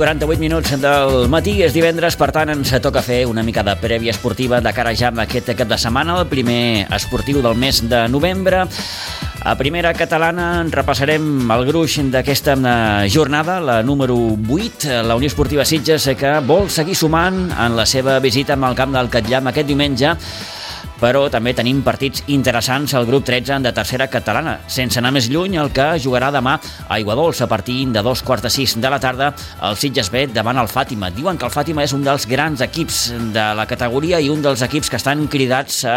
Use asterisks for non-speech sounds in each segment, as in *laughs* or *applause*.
48 minuts del matí, és divendres, per tant ens toca fer una mica de prèvia esportiva de cara ja amb aquest cap de setmana, el primer esportiu del mes de novembre. A primera catalana repassarem el gruix d'aquesta eh, jornada, la número 8, la Unió Esportiva Sitges, que vol seguir sumant en la seva visita amb el camp del Catllam aquest diumenge però també tenim partits interessants al grup 13 de tercera catalana. Sense anar més lluny, el que jugarà demà a Iguadols a partir de dos quarts de sis de la tarda el Sitges B davant el Fàtima. Diuen que el Fàtima és un dels grans equips de la categoria i un dels equips que estan cridats a,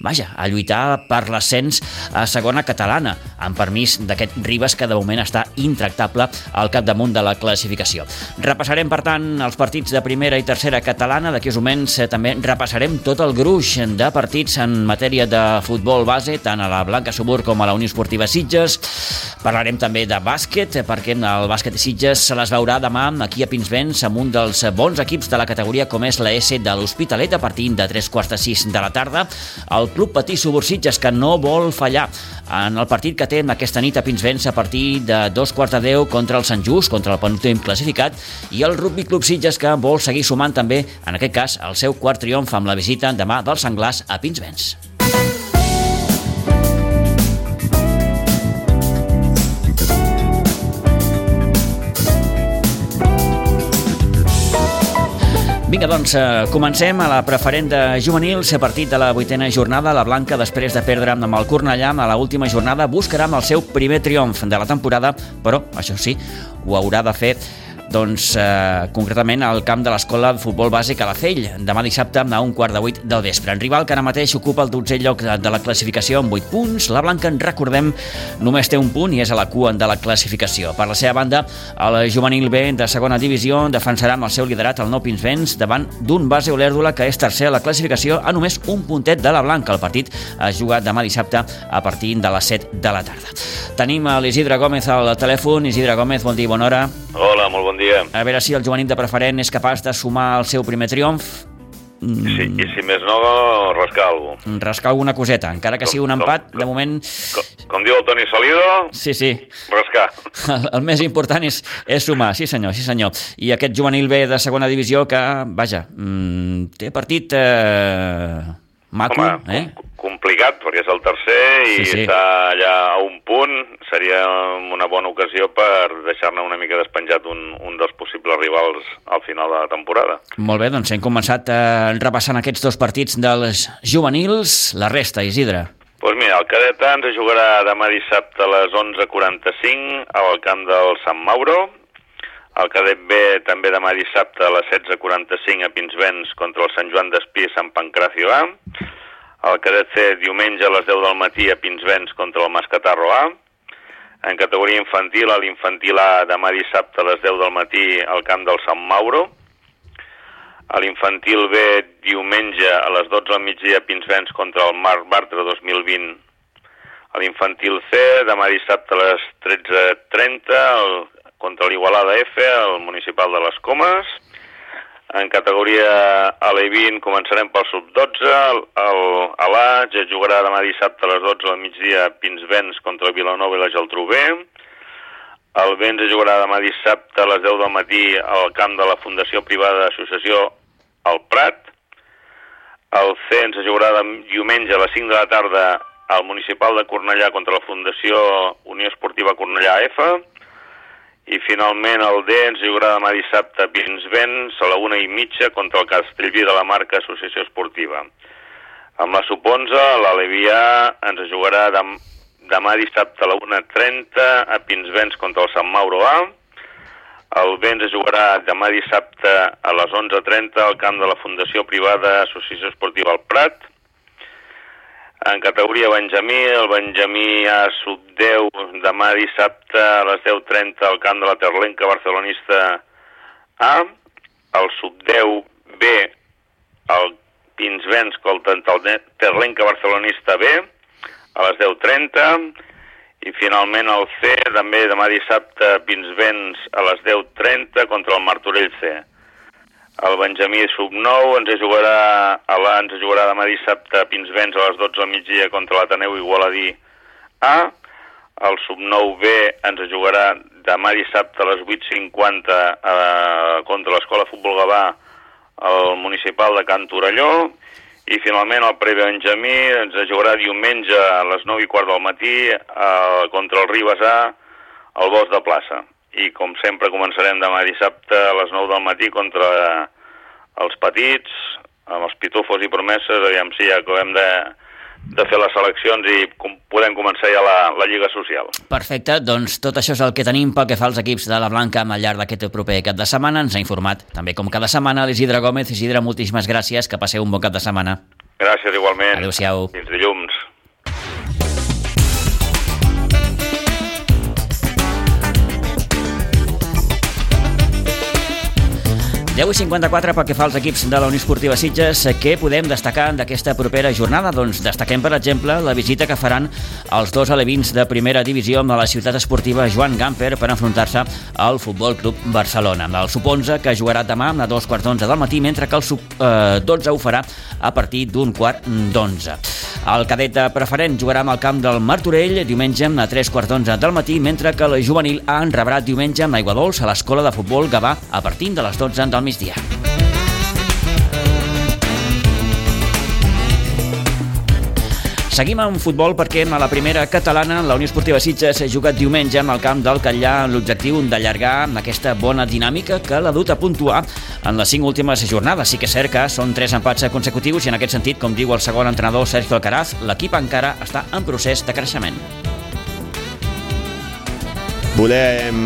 vaja, a lluitar per l'ascens a segona catalana, amb permís d'aquest Ribas que de moment està intractable al capdamunt de la classificació. Repassarem, per tant, els partits de primera i tercera catalana. D'aquí uns moments eh, també repassarem tot el gruix de partits partits en matèria de futbol base, tant a la Blanca Subur com a la Unió Esportiva Sitges. Parlarem també de bàsquet, perquè el bàsquet de Sitges se les veurà demà aquí a Pinsbens amb un dels bons equips de la categoria com és la S de l'Hospitalet a partir de 3 quarts de 6 de la tarda. El Club Patí Subur Sitges que no vol fallar en el partit que té aquesta nit a Pinsbens a partir de 2 quarts de 10 contra el Sant Just, contra el penúltim classificat, i el Rugby Club Sitges que vol seguir sumant també, en aquest cas, el seu quart triomf amb la visita demà dels Senglars a Pinsbens. Vinga, doncs, eh, comencem a la preferent de juvenils. A partir de la vuitena jornada, la Blanca, després de perdre amb el Cornellà, a la última jornada buscarà amb el seu primer triomf de la temporada, però, això sí, ho haurà de fer doncs, eh, concretament al camp de l'Escola de Futbol Bàsic a la Fell, demà dissabte a un quart de vuit del vespre. En rival que ara mateix ocupa el 12è lloc de la classificació amb 8 punts, la Blanca, en recordem, només té un punt i és a la cua de la classificació. Per la seva banda, el juvenil B de segona divisió defensarà amb el seu liderat el Nou Pinsbens davant d'un base Olèrdula que és tercer a la classificació a només un puntet de la Blanca. El partit es juga demà dissabte a partir de les 7 de la tarda. Tenim a l'Isidre Gómez al telèfon. Isidre Gómez, bon dia, bona hora. Hola, molt bon dia. A veure si el juvenil de preferent és capaç de sumar el seu primer triomf. Sí, I si més no, rascar alguna cosa. Rascar alguna coseta, encara que Com- sigui un empat, com- de moment... Com, com diu el Toni Salido, Sí, sí, rascar. *laughs* el, el més important és, és sumar, sí senyor, sí senyor. I aquest juvenil B de segona divisió que, vaja, mm, té partit eh, maco, Home, eh? com- complicat, perquè és el tercer i Sí, sí. està allà a un punt. Seria una bona ocasió per deixar-ne una mica despenjat un, un dels possibles rivals al final de la temporada. Molt bé, doncs hem començat eh, repassant aquests dos partits dels juvenils, la resta, Isidre. Doncs pues mira, el cadet A ens jugarà demà dissabte a les 11.45 al camp del Sant Mauro. El cadet B també demà dissabte a les 16.45 a Pinsbens contra el Sant Joan d'Espí a Sant Pancracio A. El cadet C diumenge a les 10 del matí a Pinsbens contra el Mascatarro A. En categoria infantil, a l'infantil A demà dissabte a les 10 del matí al camp del Sant Mauro. A l'infantil B diumenge a les 12 del migdia a Pinsbens contra el Marc Bartra 2020. A l'infantil C demà dissabte a les 13.30 el, contra l'Igualada F, el municipal de les Comes. En categoria A20 començarem pel sub-12. El, el, a l'A ja jugarà demà dissabte a les 12 del migdia Pinsbens contra el Vilanova i la Geltrú B. El B ens jugarà demà dissabte a les 10 del matí al camp de la Fundació Privada d'Associació al Prat. El C ens jugarà diumenge a les 5 de la tarda al Municipal de Cornellà contra la Fundació Unió Esportiva Cornellà F. I finalment el D ens jugarà demà dissabte a Pinsbens a la una i mitja contra el Castellví de la marca Associació Esportiva. Amb la sub-11, l'Alevià ens jugarà dem demà dissabte a la 1.30 a Pinsbens contra el Sant Mauro A. El B ens jugarà demà dissabte a les 11.30 al camp de la Fundació Privada Associació Esportiva al Prat. En categoria Benjamí, el Benjamí A sub-10 demà dissabte a les 10.30 al camp de la Terlenca Barcelonista A. El sub-10 B el Pinsbens contra el Terlenca Barcelonista B a les 10.30 i finalment el C també demà dissabte Pinsbens a les 10.30 contra el Martorell C. El Benjamí sub-9 ens jugarà, a la, ens jugarà demà dissabte Pinsbens a les 12 al migdia contra l'Ateneu Igualadí A. El sub-9 B ens jugarà demà dissabte a les 8.50 eh, contra l'Escola Futbol Gavà al municipal de Can Torelló i finalment el Benjamí ens jugarà diumenge a les 9 i quart del matí eh, contra el Ribes A al Bosc de Plaça. I com sempre començarem demà dissabte a les 9 del matí contra els petits, amb els pitufos i promeses, aviam si ja acabem de, de fer les seleccions i com podem començar ja la, la Lliga Social. Perfecte, doncs tot això és el que tenim pel que fa als equips de la Blanca al llarg d'aquest proper cap de setmana. Ens ha informat també com cada setmana l'Isidre Gómez. Isidre, moltíssimes gràcies, que passeu un bon cap de setmana. Gràcies igualment. Adéu-siau. Fins dilluns. 10 i 54 pel que fa als equips de la Unió Esportiva Sitges, què podem destacar d'aquesta propera jornada? Doncs destaquem, per exemple, la visita que faran els dos alevins de primera divisió amb la ciutat esportiva Joan Gamper per enfrontar-se al Futbol Club Barcelona. El sub-11 que jugarà demà a dos quarts d'onze del matí, mentre que el sub-12 ho farà a partir d'un quart d'onze. El cadet de preferent jugarà amb el camp del Martorell diumenge a tres quarts d'onze del matí, mentre que el juvenil A en rebrà diumenge amb Aigua Dols a l'escola de futbol Gavà a partir de les 12 del migdia. Seguim amb futbol perquè a la primera catalana la Unió Esportiva Sitges ha jugat diumenge amb el camp del Catllà amb l'objectiu d'allargar aquesta bona dinàmica que l'ha dut a puntuar en les cinc últimes jornades. Sí que és cert que són tres empats consecutius i en aquest sentit, com diu el segon entrenador Sergio Alcaraz, l'equip encara està en procés de creixement volem,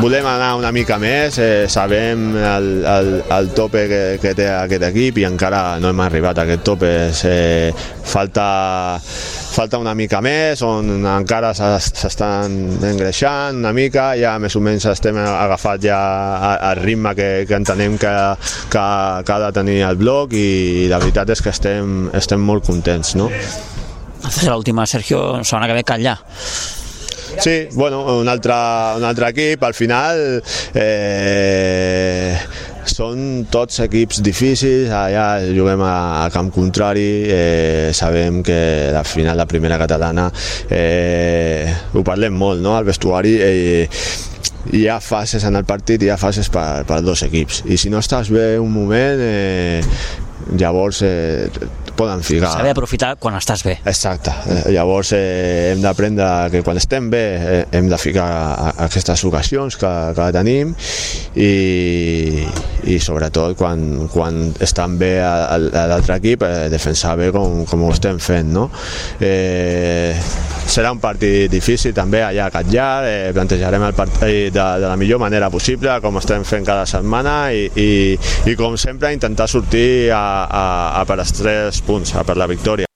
volem anar una mica més, eh, sabem el, el, el tope que, que té aquest equip i encara no hem arribat a aquest tope. Eh, falta, falta una mica més, on encara s'estan engreixant una mica, ja més o menys estem agafat ja al ritme que, que entenem que, que, que ha de tenir el bloc i la veritat és que estem, estem molt contents. No? L'última, Sergio, sona que ve callar. Sí, bueno, un altre, un altre equip, al final eh, són tots equips difícils, allà juguem a, a camp contrari, eh, sabem que la final de primera catalana eh, ho parlem molt no? al vestuari eh, hi ha fases en el partit, hi ha fases per, per dos equips i si no estàs bé un moment eh, llavors eh, poden ficar... Saber aprofitar quan estàs bé. Exacte. Eh, llavors eh, hem d'aprendre que quan estem bé eh, hem de ficar aquestes ocasions que, que tenim i, i sobretot quan, quan estan bé l'altre equip eh, defensar bé com, com ho estem fent. No? Eh, serà un partit difícil també allà a Catllar, eh, plantejarem el partit de, de la millor manera possible com estem fent cada setmana i, i, i com sempre intentar sortir a, a, a per els tres punts, a per la victòria.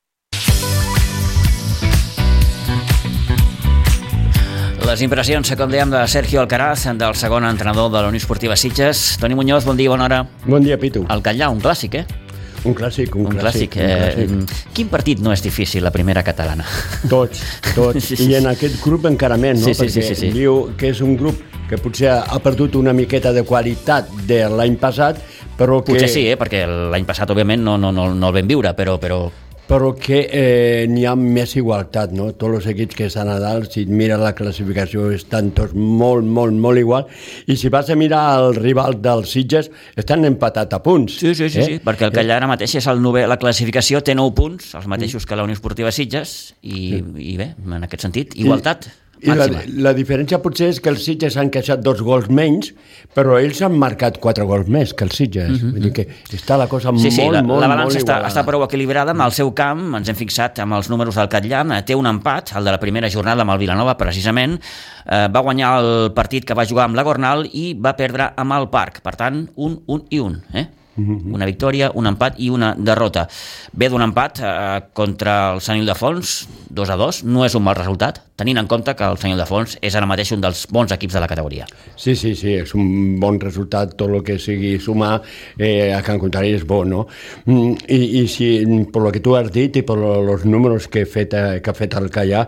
Les impressions, com dèiem, de Sergio Alcaraz, del segon entrenador de la Unió Esportiva Sitges. Toni Muñoz, bon dia, bona hora. Bon dia, Pitu. El Catllà, un clàssic, eh? Un clàssic, un, un clàssic. clàssic. Eh, un clàssic. Quin partit no és difícil, la primera catalana? Tots, tots. *laughs* Sí, sí, I en aquest grup encara més, no? Sí, sí, Perquè sí, sí, sí. diu que és un grup que potser ha perdut una miqueta de qualitat de l'any passat, però que... Potser sí, eh? perquè l'any passat, òbviament, no, no, no, no el vam viure, però, però però que eh, n'hi ha més igualtat, no? Tots els equips que estan a dalt, si mires la classificació, estan tots molt, molt, molt igual, i si vas a mirar el rival dels Sitges, estan empatat a punts. Sí, sí, sí, eh? sí perquè el que allà ara mateix és el nove, la classificació té 9 punts, els mateixos que la Unió Esportiva Sitges, i, sí. i bé, en aquest sentit, igualtat. I, i la, la diferència potser és que els Sitges han queixat dos gols menys, però ells han marcat quatre gols més que els Sitges. Mm -hmm. Vull dir que està la cosa sí, molt, sí, la, molt, la balança està, igualada. està prou equilibrada amb el seu camp, ens hem fixat amb els números del Catllà, té un empat, el de la primera jornada amb el Vilanova, precisament, eh, va guanyar el partit que va jugar amb la Gornal i va perdre amb el Parc, per tant, un, un i un, eh? Una victòria, un empat i una derrota. Ve d'un empat eh, contra el Sant Ildefons, 2 a 2, no és un mal resultat, tenint en compte que el Sant Ildefons és ara mateix un dels bons equips de la categoria. Sí, sí, sí, és un bon resultat, tot el que sigui sumar eh, a Can Contrari és bo, no? Mm, I, i si, per lo que tu has dit i per els números que, he fet, eh, que ha fet el Callà,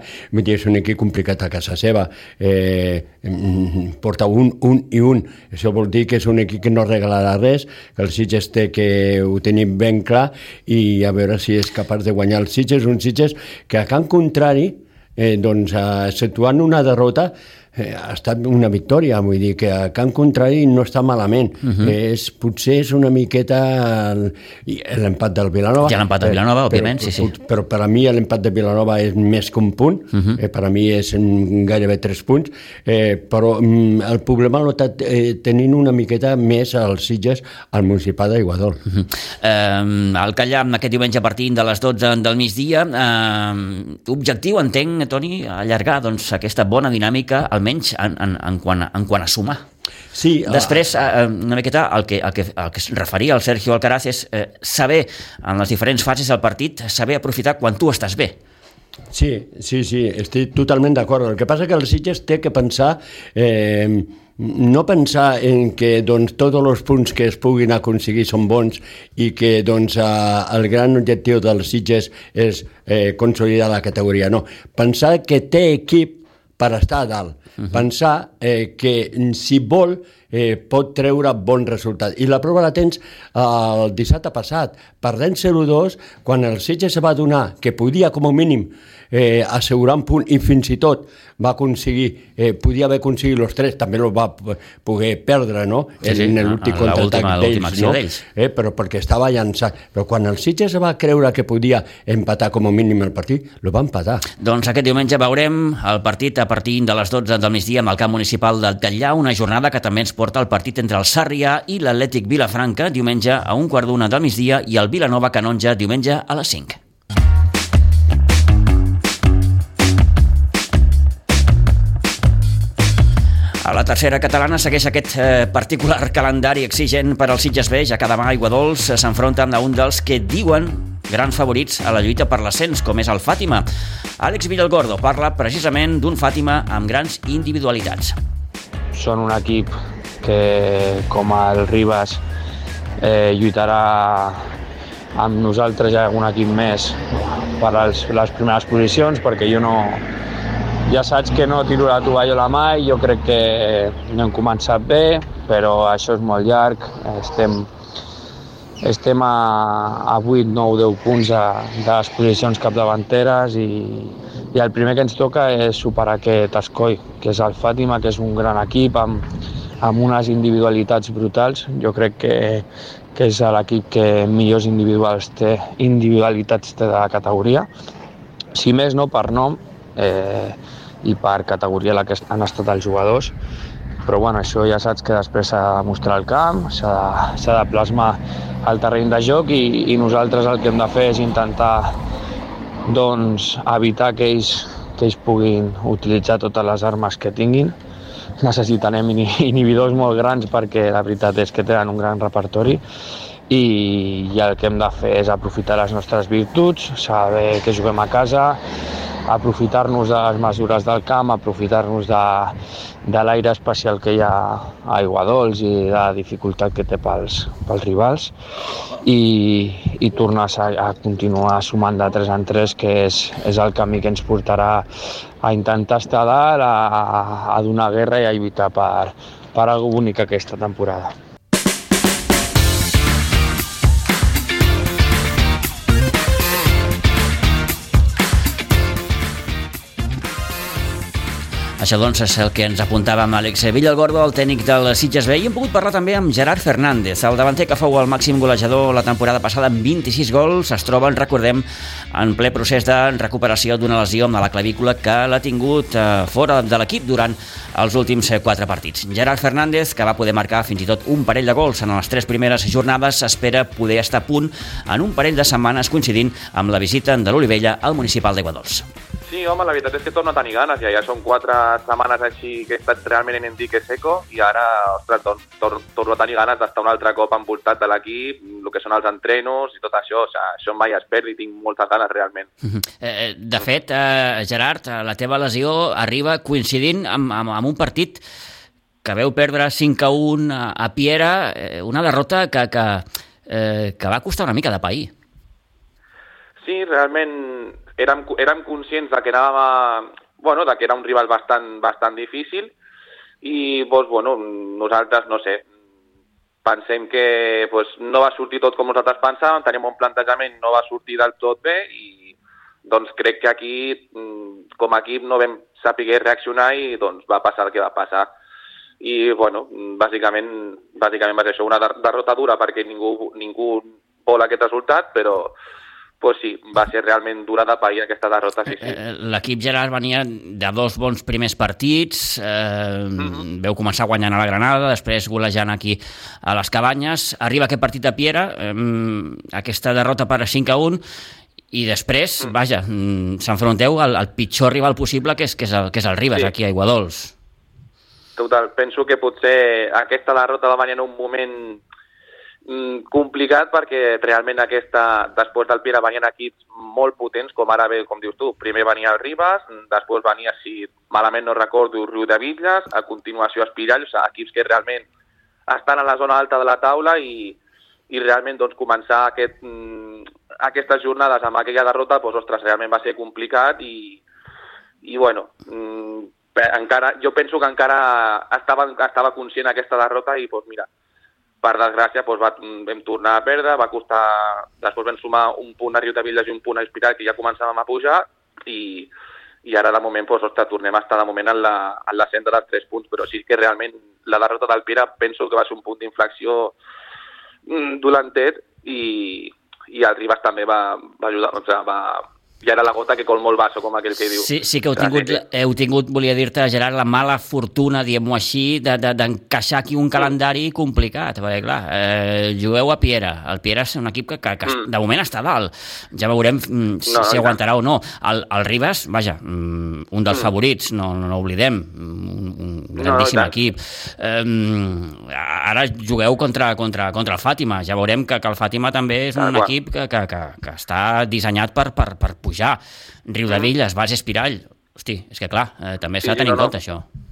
és un equip complicat a casa seva. Eh, mm, porta un, un i un. Això vol dir que és un equip que no regalarà res, que el Sitges té que ho tenim ben clar i a veure si és capaç de guanyar el Sitges, un Sitges que a Can Contrari eh, doncs, exceptuant una derrota, eh, ha estat una victòria, vull dir que a Can Contrari no està malament. Uh -huh. és, potser és una miqueta l'empat del Vilanova. Ja l'empat del Vilanova, però, òbviament, sí, sí. Però, però per a mi l'empat de Vilanova és més que un punt, uh -huh. eh, per a mi és gairebé tres punts, eh, però mm, el problema l'ha estat eh, tenint una miqueta més als Sitges al Municipal d'Aiguadol. Uh -huh. eh, el Callà aquest diumenge partint de les 12 del migdia, eh, objectiu, entenc, Toni, allargar doncs, aquesta bona dinàmica al almenys en, en, en, quant, a, en quant a sumar. Sí, Després, eh, una miqueta, el que, el, que, el que es referia el Sergio Alcaraz és eh, saber, en les diferents fases del partit, saber aprofitar quan tu estàs bé. Sí, sí, sí, estic totalment d'acord. El que passa que el Sitges té que pensar... Eh, no pensar en que doncs, tots els punts que es puguin aconseguir són bons i que doncs, eh, el gran objectiu dels Sitges és eh, consolidar la categoria. No, pensar que té equip per estar a dalt. Uh -huh. Pensar eh, que si vol eh, pot treure bon resultat. I la prova la tens el dissabte passat, perdent 0-2, quan el Sitges se va donar que podia com a mínim eh, assegurar un punt i fins i tot va aconseguir, eh, podia haver aconseguit els tres, també el va poder perdre, no? Sí, sí, en l'últim contraatac d'ells, no? Eh, però perquè estava llançat. Però quan el Sitges va creure que podia empatar com a mínim el partit, lo va empatar. Doncs aquest diumenge veurem el partit a partir de les 12 del migdia amb el camp municipal del Tallà, una jornada que també ens porta el partit entre el Sarrià i l'Atlètic Vilafranca, diumenge a un quart d'una del migdia i el Vilanova Canonja, diumenge a les 5. A la tercera catalana segueix aquest eh, particular calendari exigent per al Sitges B, ja que demà Aigua Dols s'enfronta amb un dels que diuen grans favorits a la lluita per l'ascens, com és el Fàtima. Àlex Villalgordo parla precisament d'un Fàtima amb grans individualitats. Són un equip que, com el Ribas, eh, lluitarà amb nosaltres i algun equip més per les, les primeres posicions, perquè jo no, ja saps que no tiro la tovallola mai, jo crec que no hem començat bé, però això és molt llarg, estem, estem a, a 8, 9, 10 punts de, de les posicions capdavanteres i, i el primer que ens toca és superar aquest escoll, que és el Fàtima, que és un gran equip amb, amb unes individualitats brutals. Jo crec que, que és l'equip que millors individuals té, individualitats té de la categoria. Si més no, per nom, eh, i per categoria la que han estat els jugadors però bueno, això ja saps que després s'ha de mostrar el camp, s'ha de, de plasmar el terreny de joc i, i nosaltres el que hem de fer és intentar doncs, evitar que ells, que ells puguin utilitzar totes les armes que tinguin. Necessitarem inhibidors molt grans perquè la veritat és que tenen un gran repertori i, i el que hem de fer és aprofitar les nostres virtuts, saber que juguem a casa, aprofitar-nos de les mesures del camp, aprofitar-nos de, de l'aire especial que hi ha a Aiguadols i de la dificultat que té pels, pels rivals i, i tornar a, a continuar sumant de 3 en 3 que és, és el camí que ens portarà a intentar estar dalt, a, a donar guerra i a evitar per, per alguna bonic aquesta temporada. Això doncs és el que ens apuntava amb Àlex Villalgordo, el tècnic del Sitges B, i hem pogut parlar també amb Gerard Fernández, el davanter que fou el màxim golejador la temporada passada amb 26 gols, es troba, en recordem, en ple procés de recuperació d'una lesió amb la clavícula que l'ha tingut eh, fora de l'equip durant els últims eh, quatre partits. Gerard Fernández, que va poder marcar fins i tot un parell de gols en les tres primeres jornades, espera poder estar a punt en un parell de setmanes coincidint amb la visita de l'Olivella al municipal d'Aiguadols. Sí, home, la veritat és que torno a tenir ganes. Ja, ja són quatre setmanes així que he estat realment en dique seco i ara, ostres, doncs, tor torno a tenir ganes d'estar un altre cop envoltat de l'equip, el que són els entrenos i tot això. O sigui, això mai es perd i tinc moltes ganes realment. Eh, de fet, eh, Gerard, eh, la teva lesió arriba coincidint amb, amb, amb un partit que veu perdre 5 a 1 a, a Piera, eh, una derrota que, que, eh, que va costar una mica de pair. Sí, realment érem, érem conscients de que anàvem a, bueno, de que era un rival bastant, bastant difícil i doncs, bueno, nosaltres, no sé, pensem que pues, no va sortir tot com nosaltres pensàvem, teníem un plantejament, no va sortir del tot bé i doncs crec que aquí mm, com a equip no vam saber reaccionar i doncs va passar el que va passar. I bueno, bàsicament, bàsicament va ser això, una derrota dura perquè ningú, ningú vol aquest resultat, però pues sí, va ser realment dura de pair aquesta derrota, sí, sí. Eh, l'equip Gerard venia de dos bons primers partits, eh, mm -hmm. veu començar guanyant a la Granada, després golejant aquí a les Cabanyes, arriba aquest partit a Piera, eh, aquesta derrota per 5 a 1, i després, mm. vaja, s'enfronteu al, al pitjor rival possible, que és, que és, el, que és el Ribas, sí. aquí a Iguadols. Total, penso que potser aquesta derrota va venir en un moment complicat perquè realment aquesta, després del Pere venien equips molt potents, com ara ve, com dius tu, primer venia el Ribas, després venia, si malament no recordo, Riu de Villes, a continuació Espirall, o sigui, equips que realment estan a la zona alta de la taula i, i realment doncs, començar aquest, mm, aquestes jornades amb aquella derrota, doncs, ostres, realment va ser complicat i, i bueno, mm, encara, jo penso que encara estava, estava conscient aquesta derrota i doncs, mira, per desgràcia doncs va, vam tornar a perdre, va costar, després vam sumar un punt a Riu de Villes i un punt a Espiral que ja començàvem a pujar i, i ara de moment doncs, ostres, tornem a estar de moment en la, en la senda dels 3 punts, però sí que realment la derrota del Pira penso que va ser un punt d'inflexió mm, dolentet i, i el Ribas també va, va ajudar, o sigui, va, ja era la gota que col molt vaso, com aquell que diu. Sí, sí que heu tingut, heu tingut volia dir-te, Gerard, la mala fortuna, diguem-ho així, d'encaixar de, de, aquí un calendari complicat, perquè, clar, eh, jugueu a Piera. El Piera és un equip que, que, que mm. de moment està dalt. Ja veurem mm, si, no, no, si aguantarà o no. El, el Ribas, vaja, mm, un dels mm. favorits, no, no, no oblidem, un, un grandíssim no, equip. Eh, ara jugueu contra, contra, contra el Fàtima. Ja veurem que, que el Fàtima també és un ah, equip que, que, que, que està dissenyat per, per, per pujar. Riu de Villes, Bas Espirall, hosti, és que clar, eh, també s'ha sí, de tenir no, en compte no. això.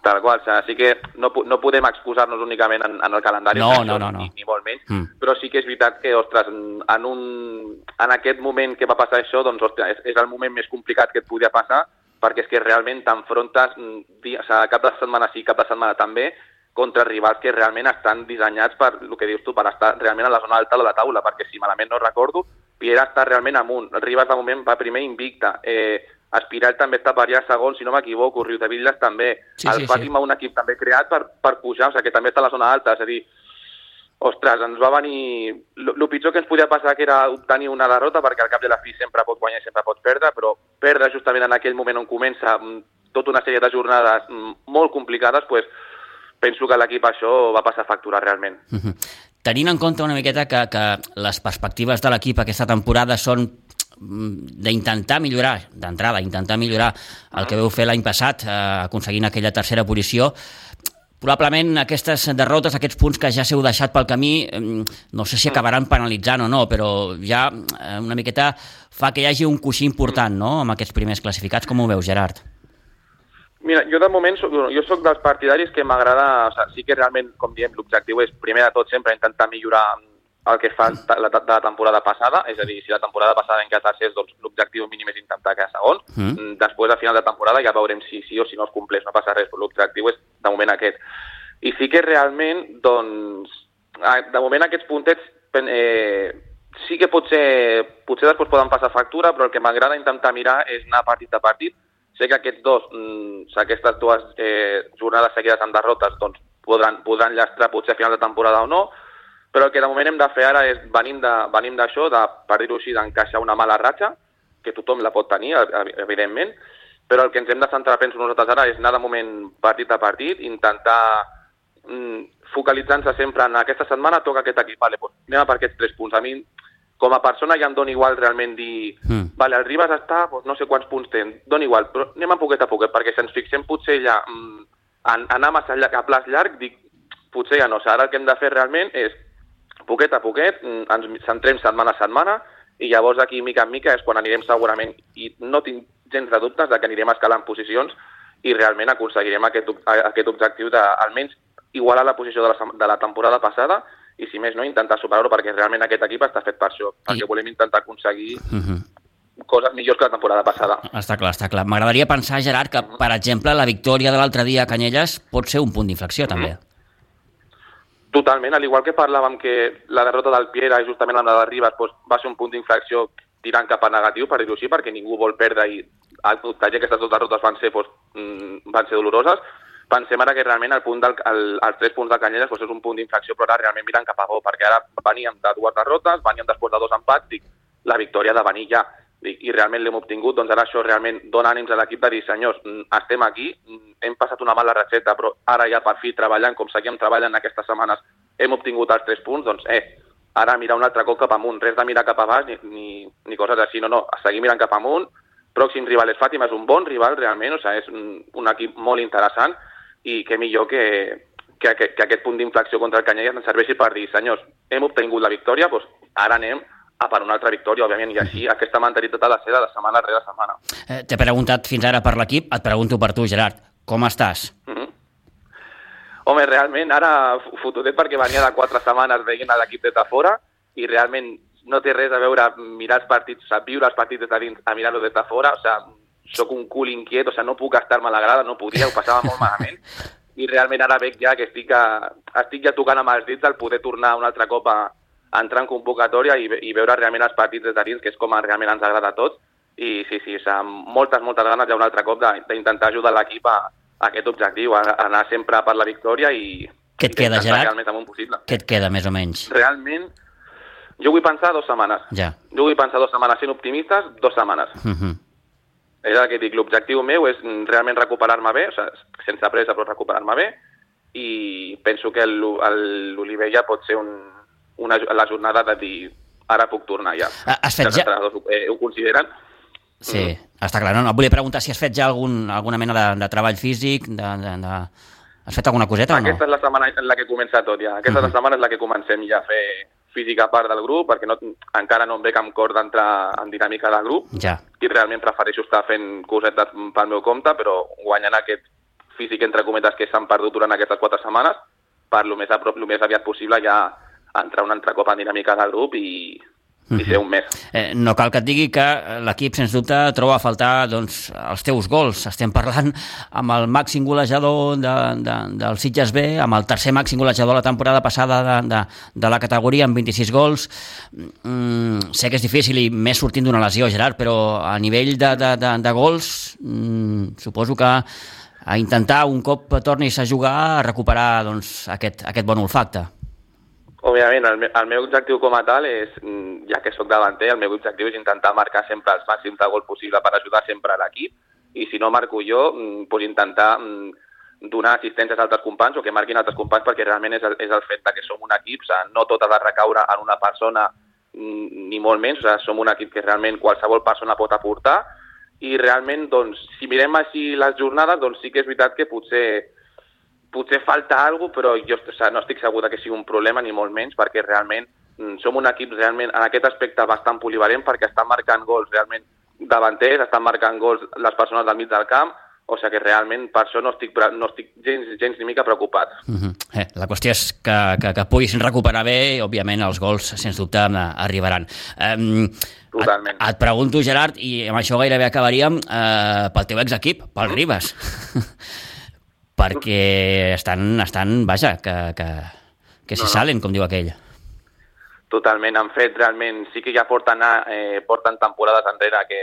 Tal qual, sí que no, no podem excusar-nos únicament en, en el calendari, no, no, no, no. Ni, ni molt menys, mm. però sí que és veritat que, ostres, en, un, en aquest moment que va passar això, doncs, ostres, és, és el moment més complicat que et podia passar, perquè és que realment t'enfrontes mm, o sigui, cap de setmana sí, cap de setmana també, contra rivals que realment estan dissenyats per, el que dius tu, per estar realment a la zona alta de la taula, perquè si malament no recordo, Piera està realment amunt. El Ribas de moment va primer invicta. Eh, Espiral també està per allà segon, si no m'equivoco. Riu de Villes també. Sí, el sí, Fàtima, sí. un equip també creat per, per pujar, o sigui, que també està a la zona alta. És a dir, ostres, ens va venir... El pitjor que ens podia passar que era obtenir una derrota, perquè al cap de la fi sempre pot guanyar i sempre pots perdre, però perdre justament en aquell moment on comença mm, tota una sèrie de jornades mm, molt complicades, pues, penso que l'equip això va passar factura realment. Uh -huh tenint en compte una miqueta que, que les perspectives de l'equip aquesta temporada són mm, d'intentar millorar, d'entrada, intentar millorar el que veu fer l'any passat, eh, aconseguint aquella tercera posició, probablement aquestes derrotes, aquests punts que ja s'heu deixat pel camí, mm, no sé si acabaran penalitzant o no, però ja eh, una miqueta fa que hi hagi un coixí important no?, amb aquests primers classificats. Com ho veus, Gerard? Mira, jo de moment, soc, jo sóc dels partidaris que m'agrada, o sigui, sí que realment, com diem, l'objectiu és, primer de tot, sempre intentar millorar el que fa la, la, la temporada passada, és a dir, si la temporada passada en què tercers, doncs l'objectiu mínim és intentar quedar segons. Mm. mm. Després, a final de temporada, ja veurem si sí o si no es compleix, no passa res, però l'objectiu és, de moment, aquest. I sí que realment, doncs, de moment aquests puntets eh, sí que potser, potser després poden passar factura, però el que m'agrada intentar mirar és anar partit a partit, Sé que aquests dos, mm, aquestes dues eh, jornades seguides amb derrotes doncs, podran, podran llastrar potser a final de temporada o no, però el que de moment hem de fer ara és, venim d'això, de, de, per dir-ho així, d'encaixar una mala ratxa, que tothom la pot tenir, evidentment, però el que ens hem de centrar, penso nosaltres ara, és anar de moment partit a partit, intentar mm, focalitzant-se sempre en aquesta setmana toca aquest equip, vale, doncs anem per aquests tres punts. A mi com a persona ja em dona igual realment dir Mm. vale, el Ribas està, doncs no sé quants punts té, dona igual, però anem a poquet a poquet, perquè si ens fixem potser ja mm, en, anar massa llarg, a plaç llarg, dic, potser ja no. O sigui, ara el que hem de fer realment és poquet a poquet, mm, ens centrem setmana a setmana, i llavors aquí, mica en mica, és quan anirem segurament, i no tinc gens de dubtes de que anirem escalant posicions i realment aconseguirem aquest, aquest objectiu de, almenys, igualar la posició de la, de la temporada passada i, si més no, intentar superar-ho, perquè realment aquest equip està fet per això, perquè volem intentar aconseguir Mhm. coses millors que la temporada passada. Està clar, està clar. M'agradaria pensar, Gerard, que, per exemple, la victòria de l'altre dia a Canyelles pot ser un punt d'inflexió, també. Totalment, al igual que parlàvem que la derrota del Piera i justament la de Ribas doncs, va ser un punt d'inflexió tirant cap a negatiu, per dir-ho així, perquè ningú vol perdre i el que aquestes dues derrotes van ser, doncs, mm, van ser doloroses. Pensem ara que realment el punt del, el, els tres punts de Canyelles doncs, és un punt d'inflexió, però ara realment mirant cap a bo, perquè ara veníem de dues derrotes, veníem després de dos empats, dic, la victòria de venir ja. Dic, I realment l'hem obtingut, doncs ara això realment dona ànims a l'equip de dir, senyors, mm, estem aquí, mm, hem passat una mala recepta, però ara ja per fi treballant, com seguíem treballant aquestes setmanes, hem obtingut els tres punts, doncs eh, ara mirar un altre cop cap amunt, res de mirar cap a baix ni, ni, ni coses així, no, no, seguir mirant cap amunt, pròxim rival és Fàtima, és un bon rival realment, o sigui, és un, un equip molt interessant i que millor que, que, que, que aquest punt d'inflexió contra el Canyelles ens serveixi per dir, senyors, hem obtingut la victòria, doncs ara anem a per una altra victòria, òbviament, i així aquesta mentalitat ha de ser de setmana rere setmana. Eh, T'he preguntat fins ara per l'equip, et pregunto per tu, Gerard. Com estàs? Mm -hmm. Home, realment, ara fotudet perquè venia de quatre setmanes veient a l'equip des de fora i realment no té res a veure mirar els partits, sigui, viure els partits des de dins a mirar-los des de fora, o sigui, sóc un cul inquiet, o sigui, no puc estar-me a la grada, no podia, ho passava molt malament i realment ara veig ja que estic, a, estic ja tocant amb els dits el poder tornar un altre cop a, a entrar en convocatòria i, i veure realment els partits des de dins, que és com realment ens agrada a tots i sí, sí, o sigui, amb moltes, moltes ganes ja un altre cop d'intentar ajudar l'equip a, a aquest objectiu, a, a anar sempre per la victòria i, Què et queda, Gerard? Què et queda, més o menys? Realment, jo vull pensar dues setmanes. Ja. Jo vull pensar dues setmanes sent optimistes, dues setmanes. Uh -huh. És el que dic, l'objectiu meu és mm, realment recuperar-me bé, o sigui, sense pressa però recuperar-me bé, i penso que el- l'Olivella pot ser un, una, la jornada de dir ara puc tornar ja. Ah, has fet ja- ho, eh, ho consideren. Sí, està clar. No, no, et volia preguntar si has fet ja algun, alguna mena de, de treball físic, de, de, de... Has fet alguna coseta o no? Aquesta és la setmana en la que comença tot ja. Aquesta és la setmana en la que comencem ja a fer física a part del grup, perquè no, encara no em veig amb cor d'entrar en dinàmica del grup, Ja. i realment prefereixo estar fent cosetes pel meu compte, però guanyant aquest físic entre cometes que s'han perdut durant aquestes quatre setmanes, per lo més, a prop, lo més aviat possible ja entrar un altre cop en dinàmica del grup i, i ser un mes. Eh, no cal que et digui que l'equip, sens dubte, troba a faltar doncs, els teus gols. Estem parlant amb el màxim golejador de, de, del Sitges B, amb el tercer màxim golejador la temporada passada de, de, de la categoria, amb 26 gols. Mm, sé que és difícil i més sortint d'una lesió, Gerard, però a nivell de, de, de, de gols, mm, suposo que a intentar un cop tornis a jugar a recuperar doncs, aquest, aquest bon olfacte. Òbviament, el, el meu objectiu com a tal és, mm, ja que sóc davanter, el meu objectiu és intentar marcar sempre els màxims de gol possible per ajudar sempre a l'equip. I si no marco jo, mm, pues intentar mm, donar assistències a altres companys o que marquin altres companys perquè realment és el, és el fet que som un equip, o sigui, no tot ha de recaure en una persona ni molt menys, o sigui, som un equip que realment qualsevol persona pot aportar. I realment, doncs, si mirem així les jornades, doncs sí que és veritat que potser potser falta alguna cosa, però jo o sigui, no estic segur que sigui un problema ni molt menys, perquè realment mm, som un equip realment en aquest aspecte bastant polivalent perquè estan marcant gols realment davanters, estan marcant gols les persones del mig del camp, o sigui que realment per això no estic, no estic gens, gens ni mica preocupat. Uh -huh. eh, la qüestió és que, que, que puguis recuperar bé i, òbviament, els gols, sens dubte, eh, arribaran. Um, Totalment. Et, et pregunto, Gerard, i amb això gairebé acabaríem, eh, pel teu exequip, pel Ribas. *laughs* Perquè estan, estan vaja, que, que, que se No, no. salen, com diu aquell. Totalment, han fet realment, sí que ja porten, a, eh, porten temporades enrere que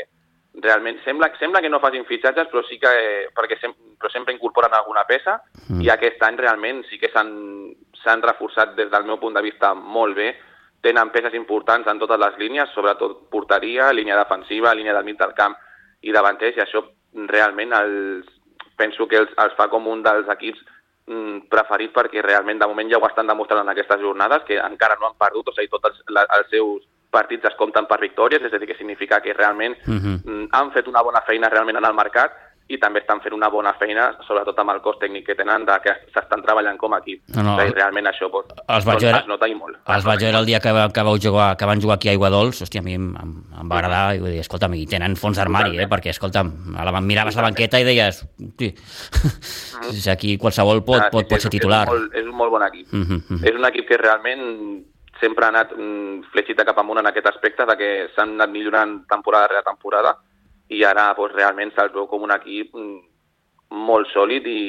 realment sembla, sembla que no facin fitxatges, però sí que, eh, perquè sem però sempre incorporen alguna peça Mm. i aquest any realment sí que s'han s'han reforçat des del meu punt de vista molt bé, tenen peces importants en totes les línies, sobretot porteria, línia defensiva, línia del mig del camp i davanters, i això realment els, penso que els, els fa com un dels equips mm, preferit perquè realment de moment ja ho estan demostrant en aquestes jornades que encara no han perdut, o sigui, tots els, la, els seus partits es compten per victòries, és a dir, que significa que realment Uh -huh. mm, han fet una bona feina realment en el mercat i també estan fent una bona feina, sobretot amb el cos tècnic que tenen, de que s'estan treballant com a equip. No, no, O sigui, realment això doncs, Els vaig doncs, veure- es nota i molt. Els vaig veure el dia que, va- que, vau jugar, que van jugar aquí a Aiguadols, hòstia, a mi em, em, em va agradar, i vull dir, escolta'm, i tenen fons d'armari, eh, perquè, escolta'm, a la, miraves la banqueta i deies, hosti, *laughs* si aquí qualsevol pot, Ah, sí, pot, sí, pot és- ser titular. És un molt, és un molt bon equip. Mhm, mhm. És un equip que realment sempre ha anat mm, fletxita cap amunt en aquest aspecte de que s'han anat millorant temporada rere temporada i ara doncs, realment se'ls veu com un equip mm, molt sòlid i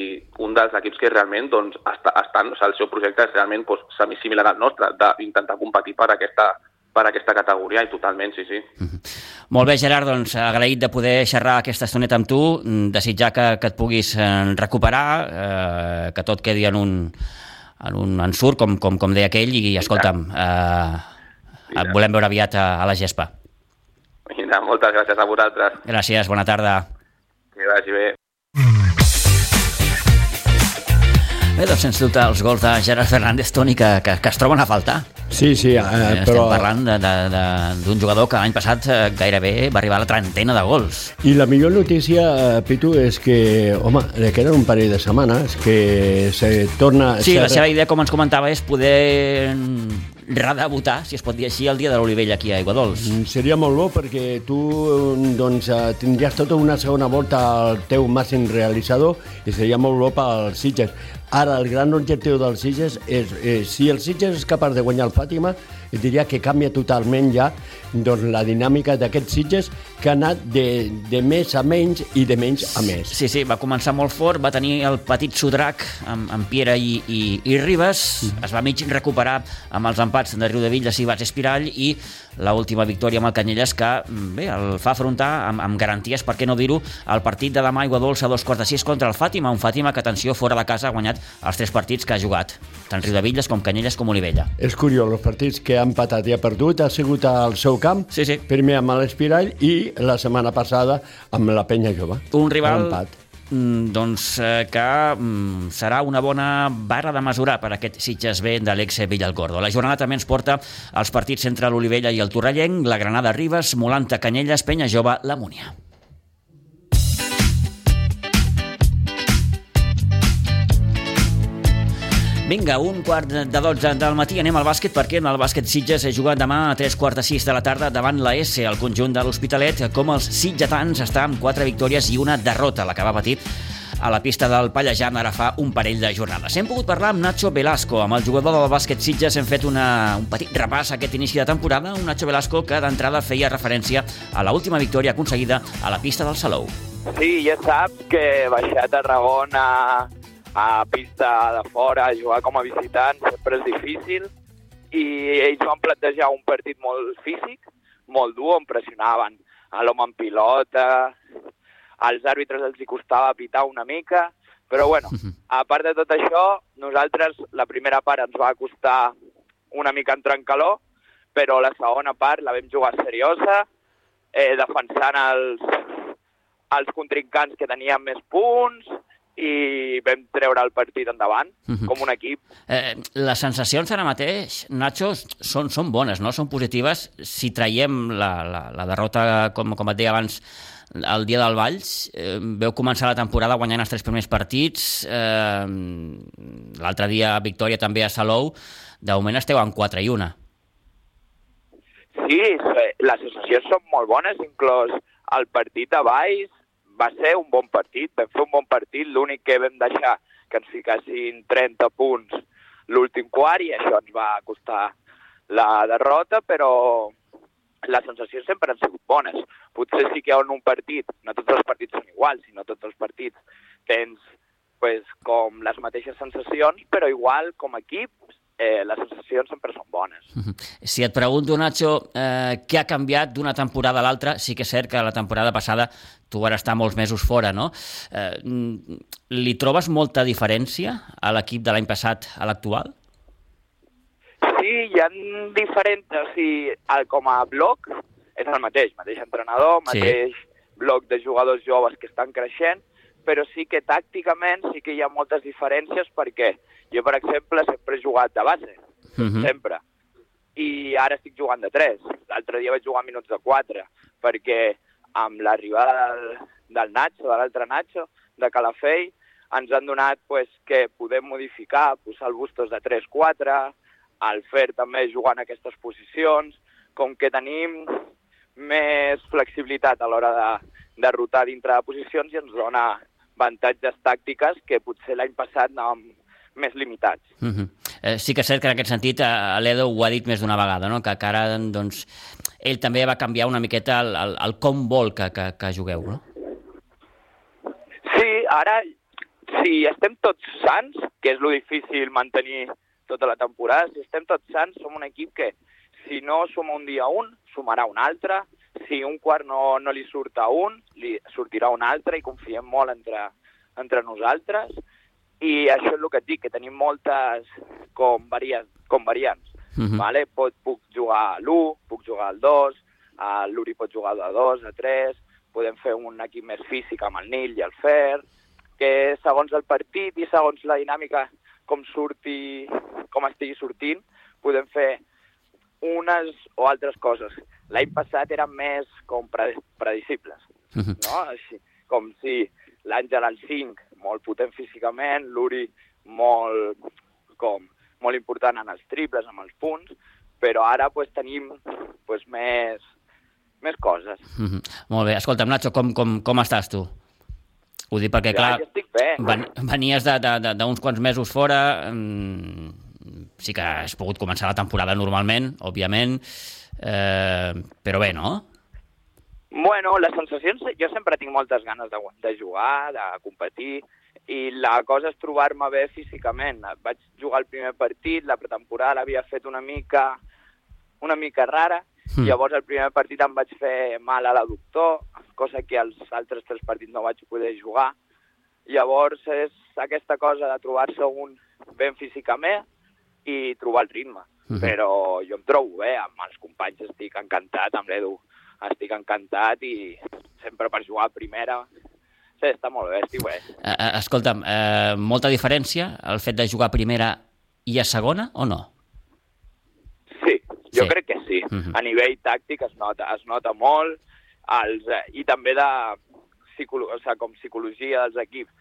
un dels equips que realment doncs, està, estan, o sigui, el seu projecte és realment doncs, semissimilar al nostre, d'intentar competir per aquesta, per aquesta categoria i totalment, sí, sí. Molt bé, Gerard, doncs agraït de poder xerrar aquesta estoneta amb tu, mm, desitjar que, que et puguis eh, recuperar, eh, que tot quedi en un, en un ensurt, com, com, com deia aquell, i escolta'm, eh, et volem veure aviat a, a la gespa. Mira, moltes gràcies a vosaltres. Gràcies, bona tarda. Que vagi bé. Bé, doncs sens dubte els gols de Gerard Fernández, Toni, que, que, que es troben a faltar. Sí, sí, eh, Eh, però... Estem parlant d'un jugador que l'any passat eh, gairebé va arribar a la trentena de gols. I la millor notícia, eh, Pitu, és que, home, li queden un parell de setmanes que se torna... Sí, la seva idea, com ens comentava, és poder redebutar, si es pot dir així, el dia de l'Olivella aquí a Aiguadols. Mm, Seria molt bo perquè tu doncs, eh, tindries tota una segona volta al teu màxim realitzador i seria molt bo pels Sitges. Ara, el gran objectiu dels Sitges és, eh, si el Sitges és capaç de guanyar el Fàtima, diria que canvia totalment ja doncs, la dinàmica d'aquests Sitges que ha anat de, de més a menys i de menys a més. Sí, sí, va començar molt fort, va tenir el petit Sodrac amb, amb Piera i, i, i Ribes, es va mig recuperar amb els empats de Riu de Villes i Bats Espirall i la última victòria amb el Canyelles que mm, bé, el fa afrontar amb, amb garanties, per què no dir-ho, el partit de demà Aigua Dolça a dos quarts de sis contra el Fàtima, un Fàtima que, atenció, fora de casa ha guanyat els tres partits que ha jugat, tant Riu de Villes com Canyelles com Olivella. És curiós, els partits que han empatat i ha perdut ha sigut al seu camp, Sí, sí. primer amb l'Espirall i la setmana passada amb la Penya Jove. Un rival Empat. mm, doncs, eh, que mm, serà una bona barra de mesurar per aquest Sitges B de l'ex Villalgordo. La jornada també ens porta els partits entre l'Olivella i el Torrellenc, la Granada Ribes, Molanta Canyelles, Penya Jove, la Múnia. Vinga, un quart de 12 del matí anem al bàsquet perquè en el bàsquet Sitges es juga demà a 3 quarts de 6 de la tarda davant la S, el conjunt de l'Hospitalet, com els sitgetans està amb 4 victòries i una derrota, la que va patir a la pista del Pallejant ara fa un parell de jornades. Hem pogut parlar amb Nacho Velasco, amb el jugador del bàsquet Sitges hem fet una, un petit repàs a aquest inici de temporada, un Nacho Velasco que d'entrada feia referència a la última victòria aconseguida a la pista del Salou. Sí, ja saps que baixar a Tarragona a pista de fora, jugar com a visitant, sempre és difícil i ells van plantejar un partit molt físic, molt dur, on pressionaven a l'home en pilota, als àrbitres els hi costava pitar una mica, però bueno, a part de tot això, nosaltres la primera part ens va costar una mica entrar en calor, però la segona part la vam jugar seriosa, eh, defensant els, els contrincants que tenien més punts i vam treure el partit endavant Mhm. com un equip. Eh, les sensacions ara mateix, Nacho, són, són bones, no? Són positives. Si traiem la, la, la derrota, com, com et deia abans, el dia del Valls, eh, veu començar la temporada guanyant els tres primers partits, eh, l'altre dia victòria també a Salou, de moment esteu en 4 i 1. Sí, sí, les sensacions són molt bones, inclòs el partit de Valls va ser un bon partit, vam fer un bon partit, l'únic que vam deixar que ens ficassin 30 punts l'últim quart i això ens va costar la derrota, però les sensacions sempre han sigut bones. Potser sí que en un partit, no tots els partits són iguals, sinó tots els partits tens pues, com les mateixes sensacions, però igual com a equip eh, les sensacions sempre són bones. Si et pregunto, Nacho, eh, què ha canviat d'una temporada a l'altra? Sí que és cert que la temporada passada tu vas estar molts mesos fora, no? Eh, mm, li trobes molta diferència a l'equip de l'any passat a l'actual? Sí, hi ha diferents, o sigui, el, com a bloc és el mateix, mateix entrenador, Sí. mateix bloc de jugadors joves que estan creixent, però sí que tàcticament sí que hi ha moltes diferències perquè jo, per exemple, sempre he jugat de base, Mhm. sempre. i ara estic jugant de 3. L'altre dia vaig jugar minuts de 4, perquè amb l'arribada del, del Nacho, de l'altre Nacho, de Calafell, ens han donat pues, que podem modificar, posar el Bustos de 3-4, el Fer també jugant aquestes posicions, com que tenim més flexibilitat a l'hora de, de rotar dintre de posicions i ens dona avantatges tàctiques que potser l'any passat anàvem més limitats. Uh -huh. eh, sí que és cert que en aquest sentit eh, l'Edo ho ha dit més d'una vegada, no? que, que ara doncs, ell també va canviar una miqueta el, el, el com vol que, que, que jugueu, no? Sí, ara, si estem tots sants, que és lo difícil mantenir tota la temporada, si estem tots sants, som un equip que si no suma un dia un, sumarà un altre, si un quart no, no li surt a un, li sortirà un altre i confiem molt entre, entre nosaltres i això és el que et dic, que tenim moltes com, variants, com variants. Uh -huh. vale? Pot, puc jugar a l'1, puc jugar al 2, l'Uri pot jugar de 2, a 3, podem fer un equip més físic amb el Nil i el Fer, que segons el partit i segons la dinàmica com surti, com estigui sortint, podem fer unes o altres coses. L'any passat eren més com predicibles, uh -huh. no? Així, com si l'Àngel al 5, molt potent físicament, l'Uri molt, com, molt important en els triples, amb els punts, però ara pues, tenim pues, més, més coses. Uh -huh. Molt bé. Escolta'm, Nacho, com, com, com estàs tu? Ho dic perquè, clar, ja, estic bé. venies d'uns quants mesos fora, mmm, sí que has pogut començar la temporada normalment, òbviament, eh, però bé, no? Bueno, les sensacions, jo sempre tinc moltes ganes de, de jugar, de competir, i la cosa és trobar-me bé físicament. Vaig jugar el primer partit, la pretemporada l'havia fet una mica, una mica rara, mm. llavors el primer partit em vaig fer mal a l'adductor, cosa que els altres tres partits no vaig poder jugar. Llavors és aquesta cosa de trobar-se un ben físicament, i trobar el ritme. Uh -huh. Però jo em trobo bé, amb els companys estic encantat, amb l'Edu estic encantat i sempre per jugar a primera Sí, està molt bé, estic bé. Uh, escolta'm, uh, molta diferència el fet de jugar a primera i a segona o no? Sí, jo sí. crec que sí. Uh -huh. A nivell tàctic es nota, es nota molt els, uh, i també de psicolo o sigui, com psicologia dels equips.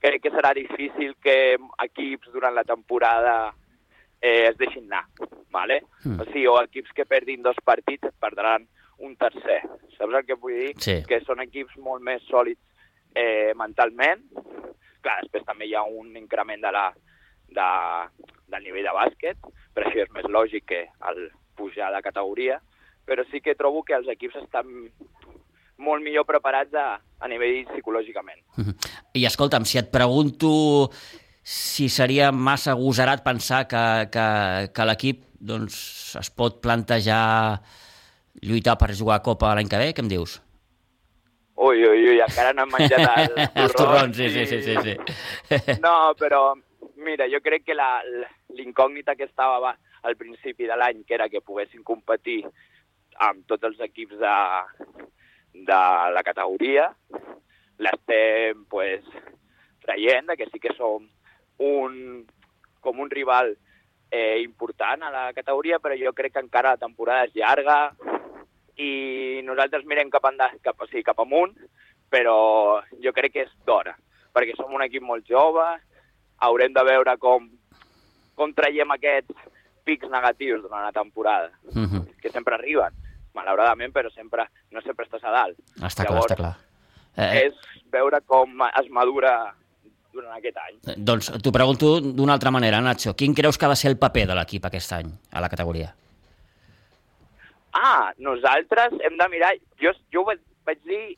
Crec que serà difícil que equips durant la temporada eh, es deixin anar, ¿vale? Mm. O sigui, o equips que perdin dos partits perdran un tercer. Saps el que vull dir? Sí. Que són equips molt més sòlids eh, mentalment. Clar, després també hi ha un increment de la, de, del nivell de bàsquet, però això és més lògic que el pujar de categoria, però sí que trobo que els equips estan molt millor preparats a, a nivell psicològicament. I escolta'm, si et pregunto si seria massa agosarat pensar que, que, que l'equip doncs, es pot plantejar lluitar per jugar a Copa l'any que ve, què em dius? Ui, ui, ui, encara no hem menjat *laughs* el torrons. Els torrons, sí, sí, sí, sí, sí. No, però, mira, jo crec que l'incògnita que estava al principi de l'any, que era que poguessin competir amb tots els equips de, de la categoria, l'estem pues, traient, que sí que som un, com un rival eh, important a la categoria, però jo crec que encara la temporada és llarga i nosaltres mirem cap, anda, cap, o sigui, cap amunt, però jo crec que és d'hora, perquè som un equip molt jove, haurem de veure com, com traiem aquests pics negatius durant la temporada, uh Mhm. -huh. que sempre arriben, malauradament, però sempre no sempre estàs a dalt. Està clar, Llavors, està clar. Eh, És veure com es madura durant aquest any. eh, doncs t'ho pregunto d'una altra manera, Nacho. Quin creus que ha de ser el paper de l'equip aquest any a la categoria? Ah, nosaltres hem de mirar... Jo, jo ho vaig, vaig dir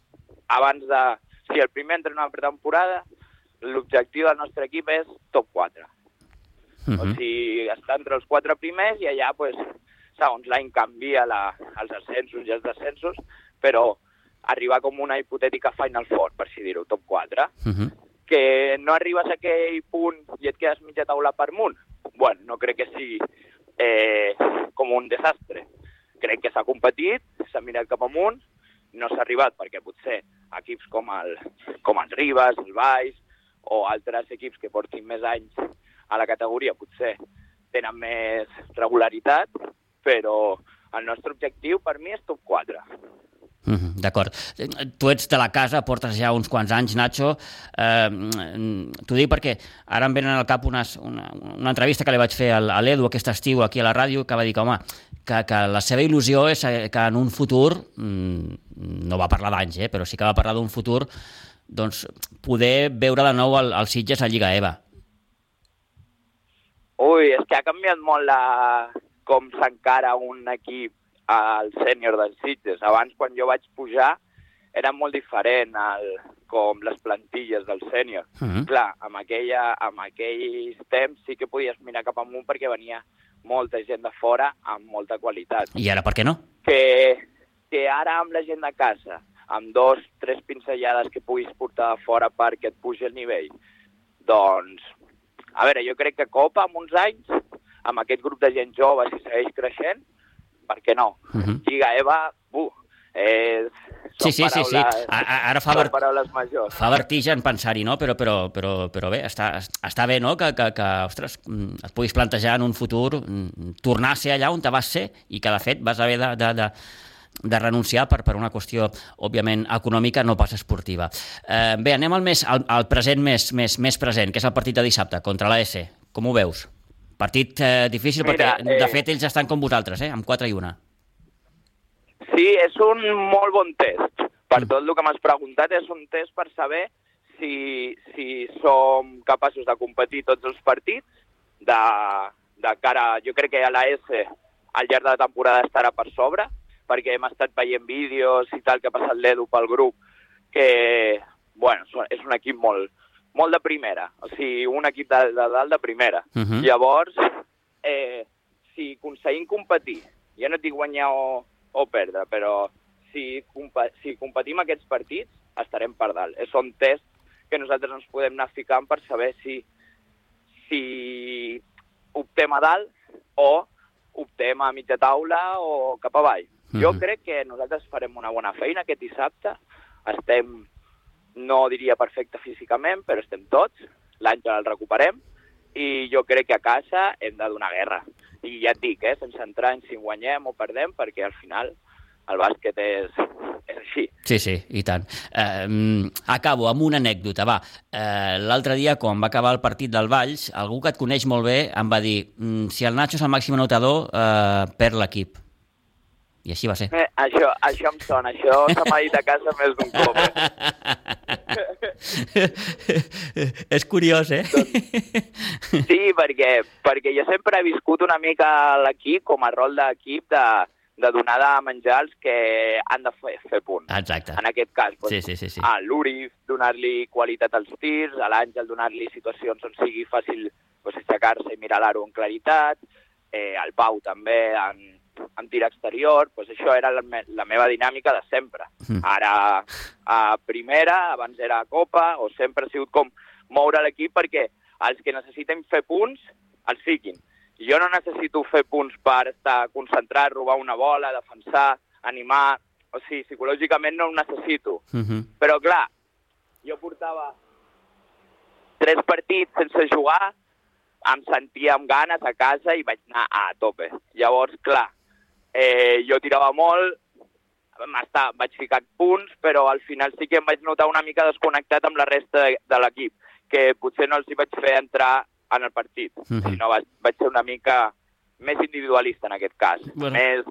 abans de... Si el primer entra en una pretemporada, l'objectiu del nostre equip és top 4. Uh O sigui, està entre els quatre primers i allà, pues, segons l'any canvia la, els ascensos i els descensos, però arribar com una hipotètica Final Four, per així dir-ho, top 4, Uh -huh. que no arribes a aquell punt i et quedes mitja taula per munt. Bueno, no crec que sigui eh, com un desastre. Crec que s'ha competit, s'ha mirat cap amunt, no s'ha arribat perquè potser equips com el, com el Ribas, el Baix o altres equips que portin més anys a la categoria potser tenen més regularitat, però el nostre objectiu per mi és top 4. Mm -hmm, D'acord. Tu ets de la casa, portes ja uns quants anys, Nacho. Eh, T'ho dic perquè ara em venen al cap unes, una, una entrevista que li vaig fer a l'Edu aquest estiu aquí a la ràdio, que va dir que, home, que, que la seva il·lusió és que en un futur, mm, no va parlar d'anys, eh, però sí que va parlar d'un futur, doncs, poder veure de nou el, el Sitges a Lliga EVA. Ui, és que ha canviat molt la... com s'encara un equip al sènior dels Sitges. Abans, quan jo vaig pujar, era molt diferent el, com les plantilles del sènior. Mm -hmm. Clar, amb, aquella, amb aquells temps sí que podies mirar cap amunt perquè venia molta gent de fora amb molta qualitat. I ara per què no? Que, que ara amb la gent de casa, amb dos, tres pinzellades que puguis portar de fora perquè et pugi el nivell, doncs, a veure, jo crec que Copa, amb uns anys, amb aquest grup de gent jove, si segueix creixent, per què no? Uh -huh. Lliga EVA, buh, és... Sí, sí, sí, sí. A, ara fa, són paraules majors. fa vertigen pensar-hi, no? Però, però, però, però bé, està, està bé, no?, que, que, que, ostres, et puguis plantejar en un futur tornar a ser allà on te vas ser i que, de fet, vas haver de, de, de, de renunciar per, per una qüestió, òbviament, econòmica, no pas esportiva. Eh, bé, anem al, més, al, al present més, més, més present, que és el partit de dissabte, contra la S. Com ho veus? Partit eh, difícil Mira, perquè, de eh, fet, ells estan com vosaltres, eh? amb 4 i 1. Sí, és un molt bon test. Per Mm. tot el que m'has preguntat, és un test per saber si, si som capaços de competir tots els partits de, de cara... Jo crec que a la S al llarg de la temporada estarà per sobre, perquè hem estat veient vídeos i tal que ha passat l'Edu pel grup, que, bueno, és un equip molt, molt de primera, o sigui, un equip de, de dalt de primera. Uh -huh. Llavors, eh, si aconseguim competir, ja no et dic guanyar o, o perdre, però si, si competim aquests partits, estarem per dalt. És un test que nosaltres ens podem anar ficant per saber si, si optem a dalt o optem a mitja taula o cap avall. Jo Mhm. crec que nosaltres farem una bona feina aquest dissabte. Estem, no diria perfecte físicament, però estem tots. L'Àngel el recuperem i jo crec que a casa hem de donar guerra. I ja et dic, eh, sense entrar en si guanyem o perdem, perquè al final el bàsquet és, és així. Sí, sí, i tant. Eh, acabo amb una anècdota, va. Eh, L'altre dia, quan va acabar el partit del Valls, algú que et coneix molt bé em va dir mm, si el Nacho és el màxim anotador, eh, perd l'equip. I així va ser. Eh, això, això em sona, això se m'ha dit a casa més d'un cop. Eh? *laughs* *laughs* és curiós, eh? Sí, perquè, perquè jo sempre he viscut una mica l'equip com a rol d'equip de, de donar de menjar als que han de fer, fer punts. Exacte. En aquest cas, doncs, Sí, sí, sí, sí. a l'Uri donar-li qualitat als tirs, a l'Àngel donar-li situacions on sigui fàcil doncs, aixecar-se i mirar l'aro en claritat, eh, al Pau també en, en tir exterior, doncs això era la, me la meva dinàmica de sempre. Mm. Ara a primera, abans era a Copa, o sempre ha sigut com moure l'equip perquè els que necessiten fer punts els fiquin. Jo no necessito fer punts per estar concentrat, robar una bola, defensar, animar... O sigui, psicològicament no ho necessito. Uh -huh. Però, clar, jo portava tres partits sense jugar, em sentia amb ganes a casa i vaig anar a tope. Llavors, clar, eh, jo tirava molt, m'està, vaig ficar punts, però al final sí que em vaig notar una mica desconnectat amb la resta de, de l'equip, que potser no els hi vaig fer entrar en el partit, Mhm. sinó vaig, vaig ser una mica més individualista en aquest cas, Bueno. més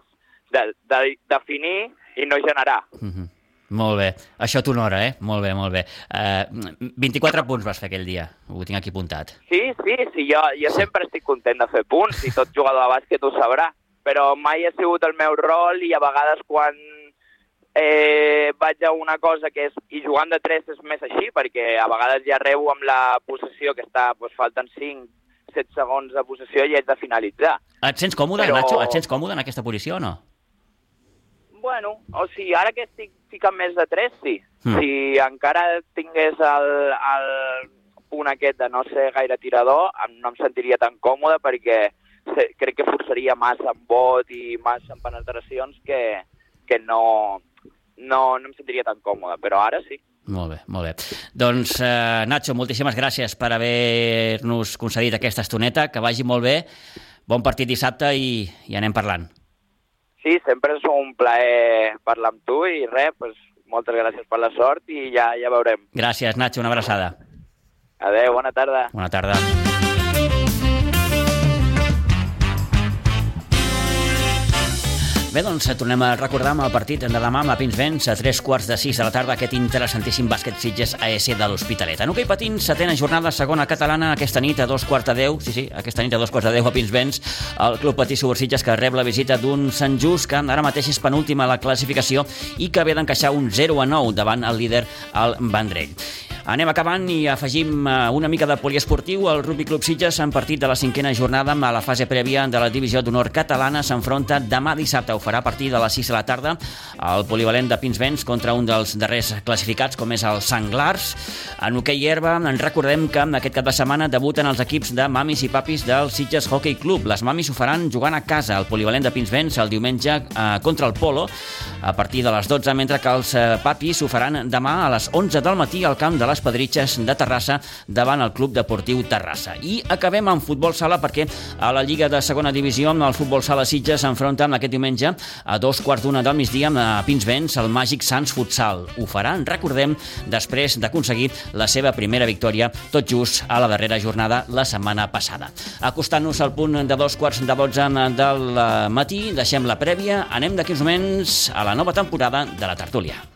de, de definir i no generar. Uh -huh. Molt bé. Això t'honora, eh? Molt bé, molt bé. Uh, 24 punts vas fer aquell dia. Ho tinc aquí apuntat. Sí, sí, sí, jo, jo sempre estic content de fer punts i tot jugador de bàsquet ho sabrà, però mai ha sigut el meu rol i a vegades quan eh, vaig a una cosa que és, i jugant de 3 és més així, perquè a vegades ja rebo amb la possessió que està, doncs falten 5, 7 segons de possessió i haig de finalitzar. Et sents còmode, Però- Nacho? Et sents còmode en aquesta posició o no? Bueno, o sigui, ara que estic ficant més de 3, sí. Mm. Si encara tingués el, el punt aquest de no ser gaire tirador, no em sentiria tan còmode perquè crec que forçaria massa en bot i massa en penetracions que, que no, no, no em sentiria tan còmode, però ara sí. Molt bé, molt bé. Doncs, eh, Nacho, moltíssimes gràcies per haver-nos concedit aquesta estoneta. Que vagi molt bé. Bon partit dissabte i, i anem parlant. sí, sempre és un plaer parlar amb tu i res, pues, moltes gràcies per la sort i ja ja veurem. Gràcies, Nacho, una abraçada. Adéu, bona tarda. Bona tarda. Bé, doncs tornem a recordar amb el partit de demà amb la Pinsbens a tres quarts de sis de la tarda aquest interessantíssim bàsquet Sitges AS de l'Hospitalet. En hoquei patins, setena jornada segona catalana aquesta nit a dos quarts de deu, sí, sí, aquesta nit a dos quarts de deu a Pinsbens, el Club Patí Subursitges que rep la visita d'un Sant Just que ara mateix és penúltima a la classificació i que ve d'encaixar un 0 a 9 davant el líder, el Vendrell. Anem acabant i afegim eh, una mica de poliesportiu. El Rugby Club Sitges, en partit de la cinquena jornada, a la fase prèvia de la divisió d'honor catalana, s'enfronta demà dissabte. Ho farà a partir de les 6 de la tarda al polivalent de Pinsbens contra un dels darrers classificats, com és el Sanglars. En hoquei herba, en recordem que aquest cap de setmana debuten els equips de mamis i papis del Sitges Hockey Club. Les mamis ho faran jugant a casa al polivalent de Pinsbens el diumenge eh, contra el Polo a partir de les 12, mentre que els eh, papis ho faran demà a les 11 del matí al camp de les Pedritxes de Terrassa davant el Club Deportiu Terrassa. I acabem amb futbol sala perquè a la Lliga de Segona Divisió el futbol sala Sitges s'enfronta aquest diumenge a dos quarts d'una del migdia a Pinsbens el Màgic Sants Futsal. Ho faran, recordem, després d'aconseguir la seva primera victòria tot just a la darrera jornada la setmana passada. Acostant-nos al punt de dos quarts de 12 del matí, deixem la prèvia, anem d'aquí uns moments a la nova temporada de la Tertúlia.